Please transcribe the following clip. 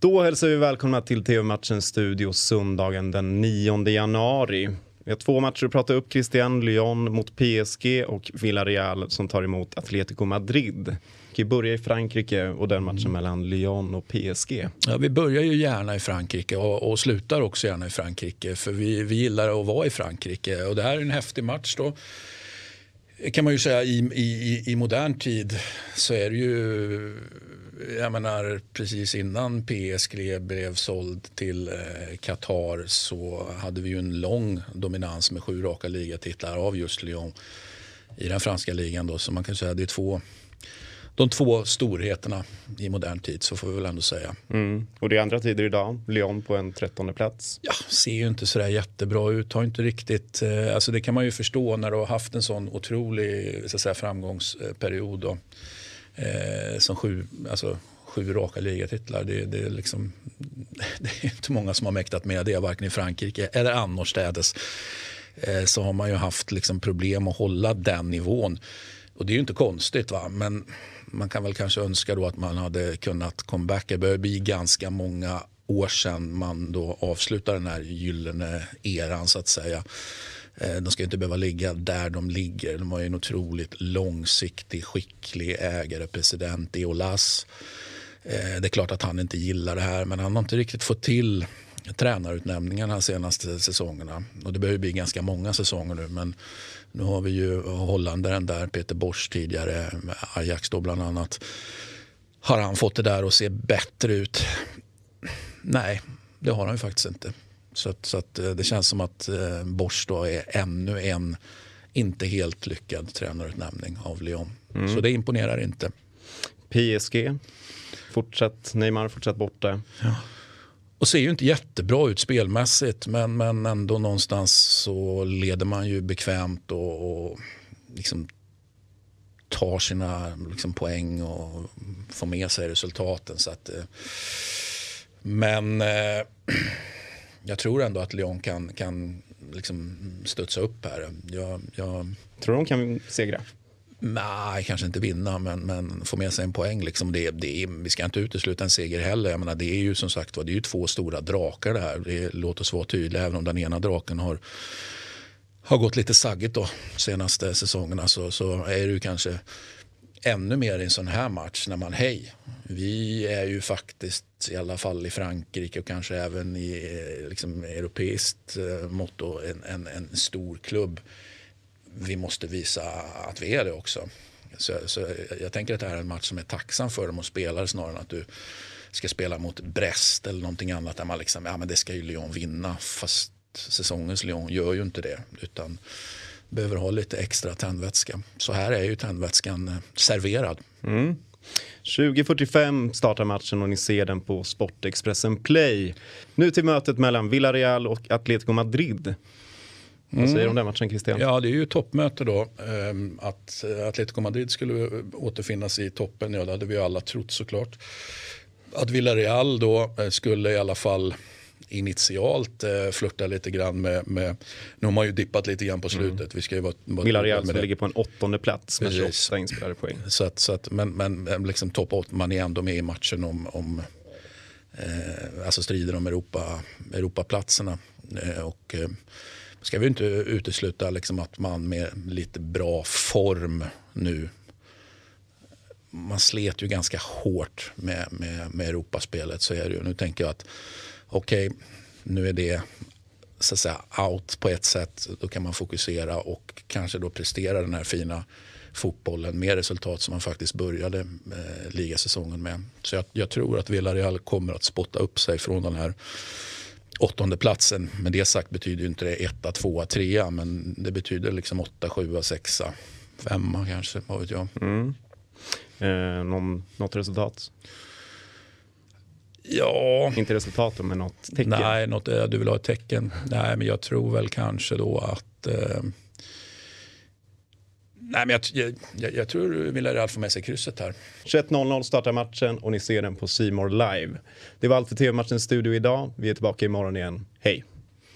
Då hälsar vi välkomna till TV-matchens studio söndagen den 9 januari. Vi har två matcher att prata upp. Christian Lyon mot PSG och Villarreal som tar emot Atletico Madrid. Vi börjar i Frankrike och den matchen mm. mellan Lyon och PSG. Ja, vi börjar ju gärna i Frankrike och, och slutar också gärna i Frankrike för vi, vi gillar att vara i Frankrike och det här är en häftig match då kan man ju säga i, i, i modern tid så är det ju jag menar precis innan PSG blev såld till eh, Qatar så hade vi ju en lång dominans med sju raka ligatitlar av just Lyon i den franska ligan då så man kan säga det är två de två storheterna i modern tid så får vi väl ändå säga. Mm. Och det är andra tider idag. Lyon på en trettonde plats. Ja, ser ju inte sådär jättebra ut. Har inte riktigt, eh, alltså det kan man ju förstå när du har haft en sån otrolig så säga, framgångsperiod. Då. Eh, som sju, alltså, sju raka ligatitlar. Det, det, är liksom, det är inte många som har mäktat med det, varken i Frankrike eller annorstädes. Eh, så har man ju haft liksom problem att hålla den nivån. Och det är ju inte konstigt, va? men man kan väl kanske önska då att man hade kunnat comebacka. Det börjar bli ganska många år sedan man då avslutar den här gyllene eran så att säga. Eh, de ska inte behöva ligga där de ligger. De har ju en otroligt långsiktig, skicklig ägare, president Eolas. Eh, det är klart att han inte gillar det här men han har inte riktigt fått till tränarutnämningarna de senaste säsongerna. Och det behöver bli ganska många säsonger nu men nu har vi ju holländaren där, Peter Bosch tidigare, med Ajax då bland annat. Har han fått det där att se bättre ut? Nej, det har han ju faktiskt inte. Så, att, så att eh, det känns som att eh, Bosch då är ännu en inte helt lyckad tränarutnämning av Lyon. Mm. Så det imponerar inte. PSG, fortsatt, Neymar fortsatt borta. Ja. Och ser ju inte jättebra ut spelmässigt men, men ändå någonstans så leder man ju bekvämt och, och liksom tar sina liksom, poäng och får med sig resultaten. Så att, eh, men eh, jag tror ändå att Lyon kan, kan liksom studsa upp här. Jag, jag... Tror de kan segra? Nej, kanske inte vinna, men, men få med sig en poäng. Liksom det, det, vi ska inte utesluta en seger heller. Jag menar, det är ju som sagt det är ju två stora drakar det här. Det, låt oss vara tydliga, även om den ena draken har, har gått lite saggigt de senaste säsongerna så, så är det ju kanske ännu mer i en sån här match när man, hej, vi är ju faktiskt i alla fall i Frankrike och kanske även i eh, liksom, europeiskt eh, mått en, en, en stor klubb vi måste visa att vi är det också. Så, så jag tänker att det här är en match som är tacksam för dem att spela snarare än att du ska spela mot Brest eller någonting annat där man liksom, ja men det ska ju Lyon vinna. Fast säsongens Lyon gör ju inte det utan behöver ha lite extra tändvätska. Så här är ju tändvätskan eh, serverad. Mm. 20.45 startar matchen och ni ser den på Sportexpressen Play. Nu till mötet mellan Villarreal och Atletico Madrid. Vad säger du om mm. den matchen Christian? Ja, det är ju toppmöte då. Ehm, att Atletico Madrid skulle återfinnas i toppen, ja det hade vi alla trott såklart. Att Villarreal då eh, skulle i alla fall initialt eh, flörta lite grann med, med, nu har man ju dippat lite grann på slutet. Mm. Vi ska ju vara, vara Villarreal som ligger på en åttonde plats med 28 inspelade poäng. Så att, så att, men men liksom topp 8, man är ändå med i matchen om, om eh, alltså strider om Europa, Europaplatserna. Eh, och, eh, ska vi inte utesluta liksom att man med lite bra form nu man slet ju ganska hårt med, med, med Europaspelet. Så är det ju. Nu tänker jag att okej, okay, nu är det så att säga out på ett sätt. Då kan man fokusera och kanske då prestera den här fina fotbollen med resultat som man faktiskt började eh, ligasäsongen med. Så jag, jag tror att Villarreal kommer att spotta upp sig från den här åttonde platsen. Med det sagt betyder inte det etta, tvåa, trea. Men det betyder liksom åtta, sjua, sexa, femma kanske. Vad vet jag. Mm. Eh, någon, något resultat? Ja. Inte resultat men något tecken? Nej, något, du vill ha ett tecken. Nej, men jag tror väl kanske då att eh, Nej, men jag, jag, jag tror Villarreal får med sig krysset här. 21.00 startar matchen och ni ser den på Simor live. Det var allt för TV-matchens studio idag. Vi är tillbaka imorgon igen. Hej!